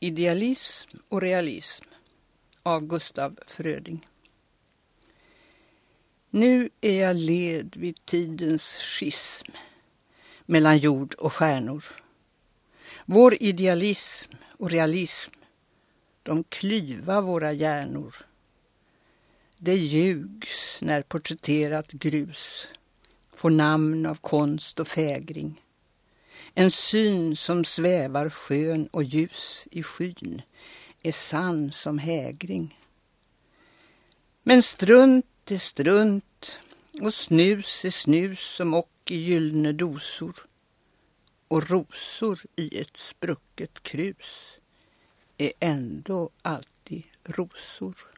Idealism och realism av Gustav Fröding. Nu är jag led vid tidens schism mellan jord och stjärnor. Vår idealism och realism, de klyva våra hjärnor. Det ljugs när porträtterat grus får namn av konst och fägring. En syn som svävar skön och ljus i skyn är sann som hägring. Men strunt är strunt och snus är snus som och i gyllene dosor och rosor i ett sprucket krus är ändå alltid rosor.